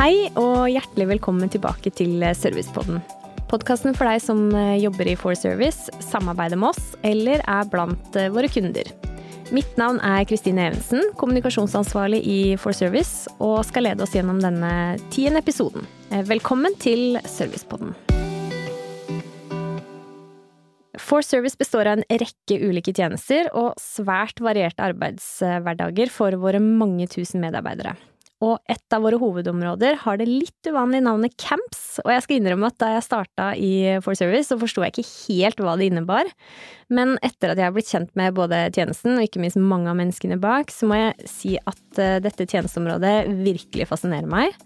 Hei og hjertelig velkommen tilbake til Servicepodden. Podkasten for deg som eh, jobber i For Service, samarbeider med oss eller er blant eh, våre kunder. Mitt navn er Kristine Evensen, kommunikasjonsansvarlig i For Service, og skal lede oss gjennom denne tiende episoden. Eh, velkommen til Servicepodden. For Service består av en rekke ulike tjenester og svært varierte arbeidshverdager for våre mange tusen medarbeidere. Og et av våre hovedområder har det litt uvanlige navnet Camps, og jeg skal innrømme at da jeg starta i For Service, så forsto jeg ikke helt hva det innebar. Men etter at jeg har blitt kjent med både tjenesten og ikke minst mange av menneskene bak, så må jeg si at eh, dette tjenesteområdet virkelig fascinerer meg.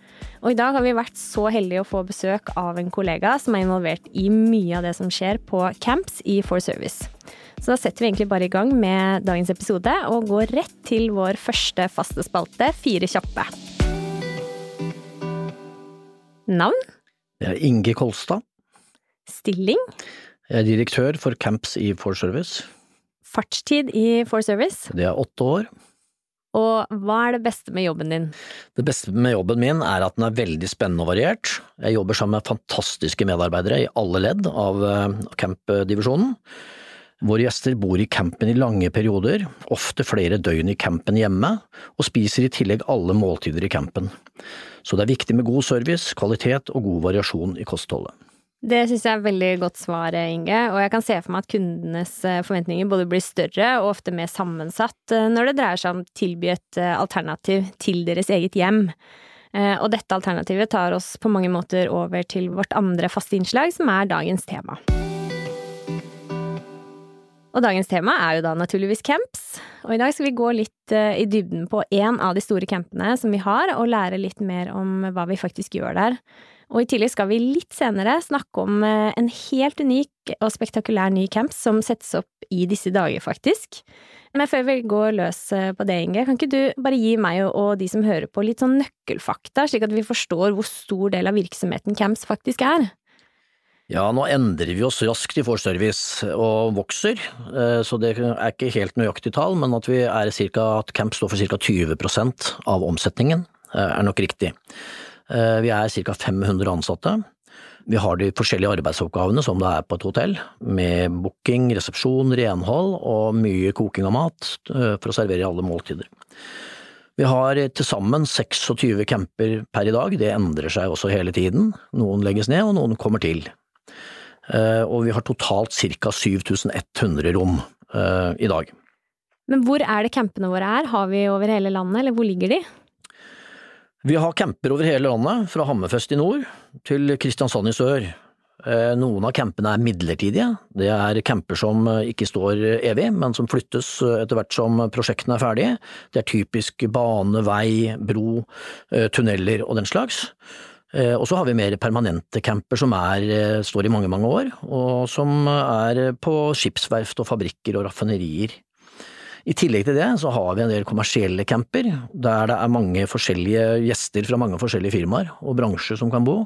Og i dag har vi vært så heldige å få besøk av en kollega som er involvert i mye av det som skjer på Camps i For Service. Så da setter vi egentlig bare i gang med dagens episode og går rett til vår første faste spalte, Fire kjappe. Navn? Det er Inge Kolstad. Stilling? Jeg er direktør for Camps i For Service. Fartstid i For Service? Det er åtte år. Og hva er det beste med jobben din? Det beste med jobben min er at den er veldig spennende og variert. Jeg jobber sammen med fantastiske medarbeidere i alle ledd av campdivisjonen. camp-divisjonen. Våre gjester bor i campen i lange perioder, ofte flere døgn i campen hjemme, og spiser i tillegg alle måltider i campen. Så det er viktig med god service, kvalitet og god variasjon i kostholdet. Det syns jeg er veldig godt svar, Inge, og jeg kan se for meg at kundenes eh, forventninger både blir større og ofte mer sammensatt eh, når det dreier seg om å tilby et eh, alternativ til deres eget hjem. Og dette alternativet tar oss på mange måter over til vårt andre faste innslag, som er dagens tema. Og dagens tema er jo da naturligvis camps, og i dag skal vi gå litt i dybden på én av de store campene som vi har, og lære litt mer om hva vi faktisk gjør der. Og i tillegg skal vi litt senere snakke om eh, en helt unik og spektakulær ny camp som settes opp i disse dager, faktisk. Men før vi går løs eh, på det, Inge, kan ikke du bare gi meg og de som hører på, litt sånn nøkkelfakta, slik at vi forstår hvor stor del av virksomheten camps faktisk er? Ja, nå endrer vi oss raskt i Forservice og vokser, eh, så det er ikke helt nøyaktig tall, men at cirka, at Camp står for ca. 20% av omsetningen, er nok riktig. Eh, vi er ca. 500 ansatte. Vi har de forskjellige arbeidsoppgavene som det er på et hotell, med booking, resepsjon, renhold og mye koking av mat eh, for å servere alle måltider. Vi har til sammen 26 camper per i dag, det endrer seg også hele tiden. Noen legges ned og noen kommer til. Eh, og vi har totalt ca. 7100 rom i dag. Men hvor er det campene våre er, har vi over hele landet, eller hvor ligger de? Vi har camper over hele landet, fra Hammerfest i nord til Kristiansand i sør. Eh, noen av campene er midlertidige, det er camper som eh, ikke står evig, men som flyttes eh, etter hvert som prosjektene er ferdige. Det er typisk bane, vei, bro, tunneler og den slags. Og så har vi mer permanente camper som er, står i mange, mange år, og som er på skipsverft og fabrikker og raffinerier. I tillegg til det så har vi en del kommersielle camper, der det er mange forskjellige gjester fra mange forskjellige firmaer og bransjer som kan bo.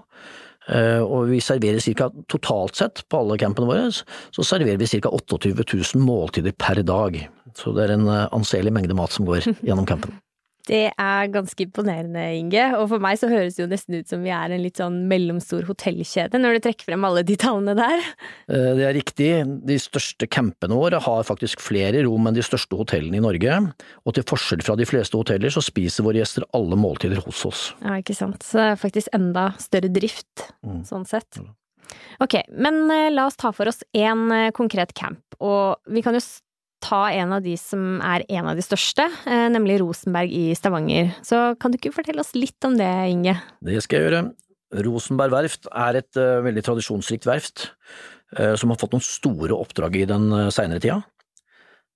Eh, og vi serverer ca. totalt sett på alle campene våre, så serverer vi ca. 28 000 måltider per dag. Så det er en eh, anselig mengde mat som går gjennom campen. Det er ganske imponerende, Inge. Og for meg så høres det jo nesten ut som vi er en litt sånn mellomstor hotellkjede, når du trekker frem alle de tallene der. Eh, det er riktig. De største campene våre har faktisk flere rom enn de største hotellene i Norge. Og til forskjell fra de fleste hoteller så spiser våre gjester alle måltider hos oss. Ja, ikke sant. Så det er faktisk enda større drift, mm. sånn sett. Ok, men eh, la oss ta for oss én eh, konkret camp, og vi kan jo ta en av de som er en av de største, eh, nemlig Rosenberg i Stavanger. Så kan du ikke fortelle oss litt om det, Inge? Det skal jeg gjøre. Rosenberg verft er et uh, veldig tradisjonsrikt verft, uh, som har fått noen store oppdrag i den uh, seinere tida.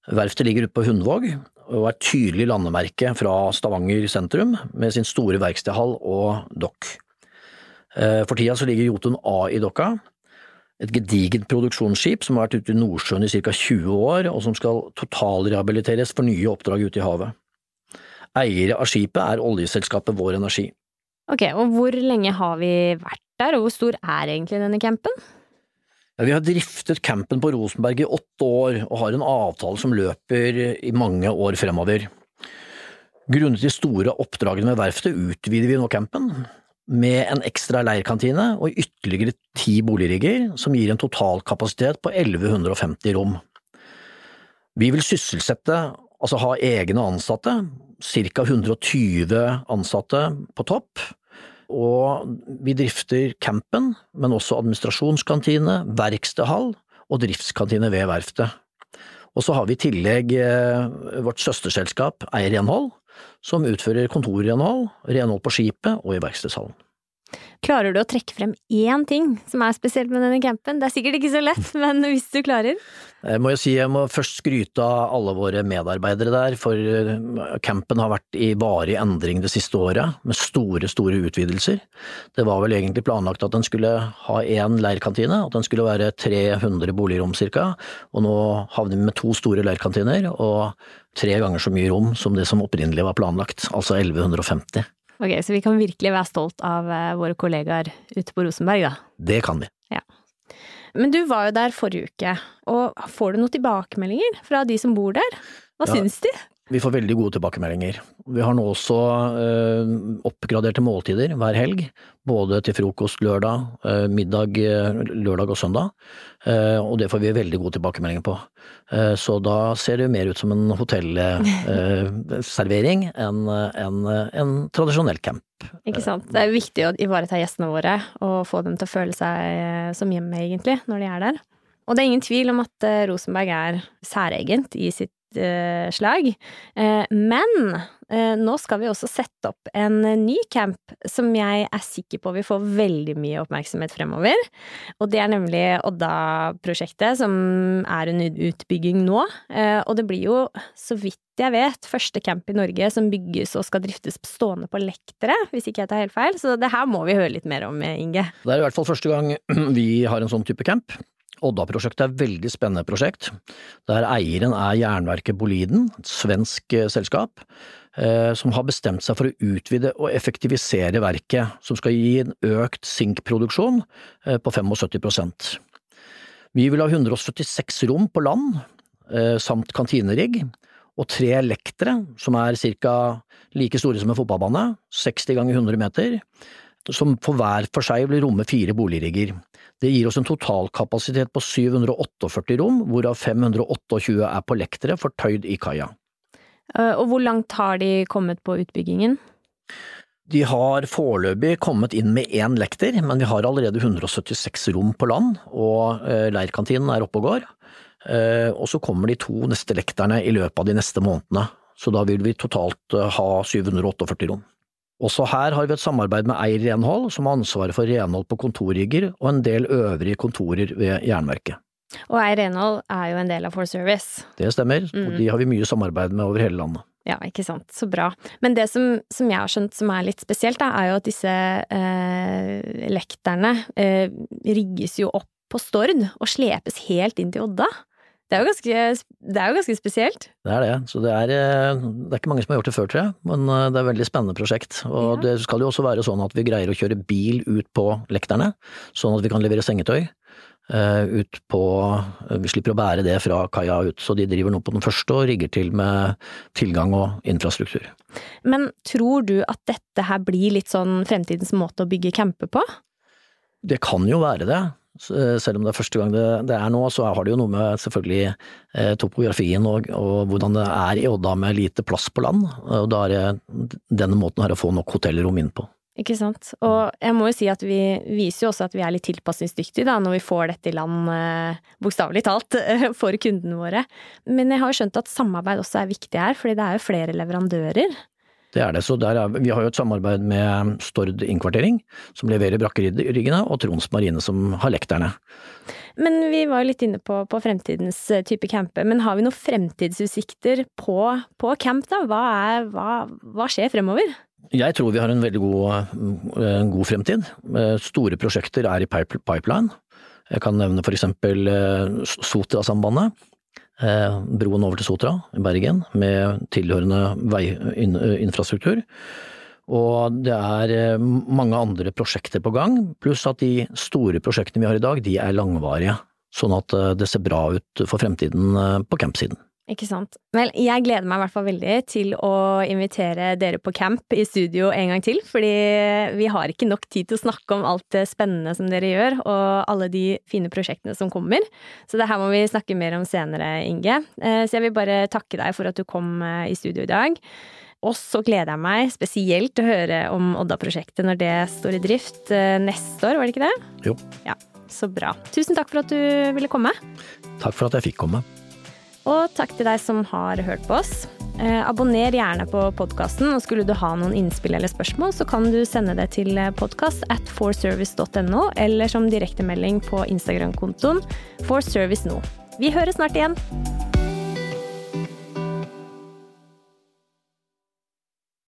Verftet ligger ute på Hundvåg og er tydelig landemerke fra Stavanger sentrum, med sin store verkstedhall og dokk. For tida så ligger Jotun A i dokka, et gedigent produksjonsskip som har vært ute i Nordsjøen i ca. 20 år, og som skal totalrehabiliteres for nye oppdrag ute i havet. Eiere av skipet er oljeselskapet Vår Energi. Ok, og hvor lenge har vi vært der, og hvor stor er egentlig denne campen? Ja, vi har driftet campen på Rosenberg i åtte år, og har en avtale som løper i mange år fremover. Grunnet de store oppdragene med verftet utvider vi nå campen, med en ekstra leirkantine og ytterligere ti boligrigger, som gir en totalkapasitet på 1150 rom. Vi vil sysselsette, altså ha egne ansatte, ca 120 ansatte på topp, og vi drifter campen, men også administrasjonskantine, verkstedhall og driftskantine ved verftet. Og så har vi i tillegg eh, vårt søsterselskap Renhold, som utfører kontorrenhold, renhold på skipet og i verkstedshallen. Klarer du å trekke frem én ting som er spesielt med denne campen? Det er sikkert ikke så lett, men hvis du klarer? Jeg må jo si jeg må først skryte av alle våre medarbeidere der, for eh, campen har vært i varig endring det siste året, med store, store utvidelser. Det var vel egentlig planlagt at den skulle ha én leirkantine, at den skulle være 300 boligrom cirka, og nå havner vi med to store leirkantiner og tre ganger så mye rom som det som opprinnelig var planlagt, altså 1150. Ok, så vi kan virkelig være stolt av eh, våre kollegaer ute på Rosenberg, da? Det kan vi. Ja. Men du var jo der forrige uke, og får du noen tilbakemeldinger fra de som bor der? Hva ja. syns de? Vi får veldig gode tilbakemeldinger. Vi har nå også øh, oppgraderte måltider hver helg, både til frokost lørdag, øh, middag lørdag og søndag, øh, og det får vi veldig gode tilbakemeldinger på. så da ser det mer ut som en hotellservering enn en, en tradisjonell camp. Ikke sant. Det er viktig å ivareta gjestene våre og få dem til å føle seg som hjemme, egentlig, når de er der. Og det er ingen tvil om at Rosenberg er særegent i sitt Eh, slag. Eh, men eh, nå skal vi også sette opp en ny camp som jeg er sikker på vil få veldig mye oppmerksomhet fremover. Og det er nemlig Odda-prosjektet, som er under utbygging nå. Og det blir jo, så vidt jeg vet, første camp i Norge som bygges og skal driftes stående på lektere, hvis ikke jeg tar helt feil. Så det her må vi høre litt mer om, Inge. Det er i hvert fall første gang vi har en sånn type camp. Odda-prosjektet er et veldig spennende prosjekt, der eieren er Jernverket Boliden, et svensk eh, selskap, eh, som har bestemt seg for å utvide og effektivisere verket, som skal gi en økt sinkproduksjon eh, på 75% Vi vil ha 176 rom på land, samt kantinerigg, og tre lektere, som er ca. like store som en fotballbane, 60 ganger 100 meter, som for hver for seg vil romme fire boligrigger. Det gir oss en totalkapasitet på 748 rom, hvorav 528 er på lektere fortøyd i kaia. Eh, og hvor langt har de kommet på utbyggingen? De har foreløpig kommet inn med én lekter, men vi har allerede 176 rom på land, og eh, leirkantinen er oppe og går. Eh, og så kommer de to neste lekterne i løpet av de neste månedene, så da vil vi totalt ha 748 rom. Også her har vi et samarbeid med Eir Renhold, som har ansvaret for renhold på kontorrigger og en del øvrige kontorer ved Jernverket. Og Eir Renhold er jo en del av For Service. Det stemmer, mm. og de har vi mye samarbeid med over hele landet. Ja, ikke sant. Så bra. Men det som, som jeg har skjønt som er litt spesielt, da, er jo at disse eh, lekterne eh, rigges jo opp på Stord og slepes helt inn til Odda. Det er, ganske, det er, jo ganske, spesielt. Det er det. Så det er, eh, det er, ikke mange som har gjort det før, tror jeg. Men eh, det er et veldig spennende prosjekt. Og ja. det skal jo også være sånn at vi greier å kjøre bil ut på lekterne, sånn at vi kan levere sengetøy. Uh, ut på Vi slipper å bære det fra kaia ut, så de driver nå på den første og rigger til med tilgang og infrastruktur. Men tror du at dette her blir litt sånn fremtidens måte å bygge camper på? Det kan jo være det. Eh, selv om det er første gang det, det, er nå, så har det jo noe med selvfølgelig eh, topografien og, og, hvordan det er i Odda med lite plass på land. og Da er det denne måten her å få nok hotellrom inn på. Ikke sant. Og jeg må jo si at vi viser jo også at vi er litt tilpasningsdyktige da, når vi får dette i land, eh, bokstavelig talt, for kundene våre. Men jeg har jo skjønt at samarbeid også er viktig her, fordi det er jo flere leverandører. Det er det. Så er, vi har jo et samarbeid med Stord innkvartering, som leverer brakkeriggene, og Troms Marine som har lekterne. Men vi var jo litt inne på, på fremtidens eh, type camper, men har vi noen fremtidsutsikter på, på camp, da? Hva, er, hva, hva, skjer fremover? Jeg tror vi har en veldig god, eh, en god fremtid. Eh, store prosjekter er i pipeline. Jeg kan nevne for eksempel Sotra-sambandet broen over til Sotra i Bergen, med tilhørende veiinfrastruktur. Og det er eh, mange andre prosjekter på gang, pluss at de store prosjektene vi har i dag, de er langvarige. Sånn at eh, det ser bra ut for fremtiden på campsiden. Ikke sant. Vel, jeg gleder meg i hvert fall veldig til å invitere dere på camp i studio en gang til, fordi vi har ikke nok tid til å snakke om alt det spennende som dere gjør, og alle de fine prosjektene som kommer. Så det her må vi snakke mer om senere, Inge. Eh, så jeg vil bare takke deg for at du kom eh, i studio i dag. Og så gleder jeg meg spesielt til å høre om Odda-prosjektet når det står i drift eh, neste år, var det ikke det? Jo. Ja, så bra. Tusen takk for at du ville komme. Takk for at jeg fikk komme. Og takk til deg som har hørt på oss. Eh, abonner gjerne på podkasten, og skulle du ha noen innspill eller spørsmål, så kan du sende det til podkast at forservice.no, eller som direktemelding på Instagram-kontoen forserviceno. Vi høres snart igjen!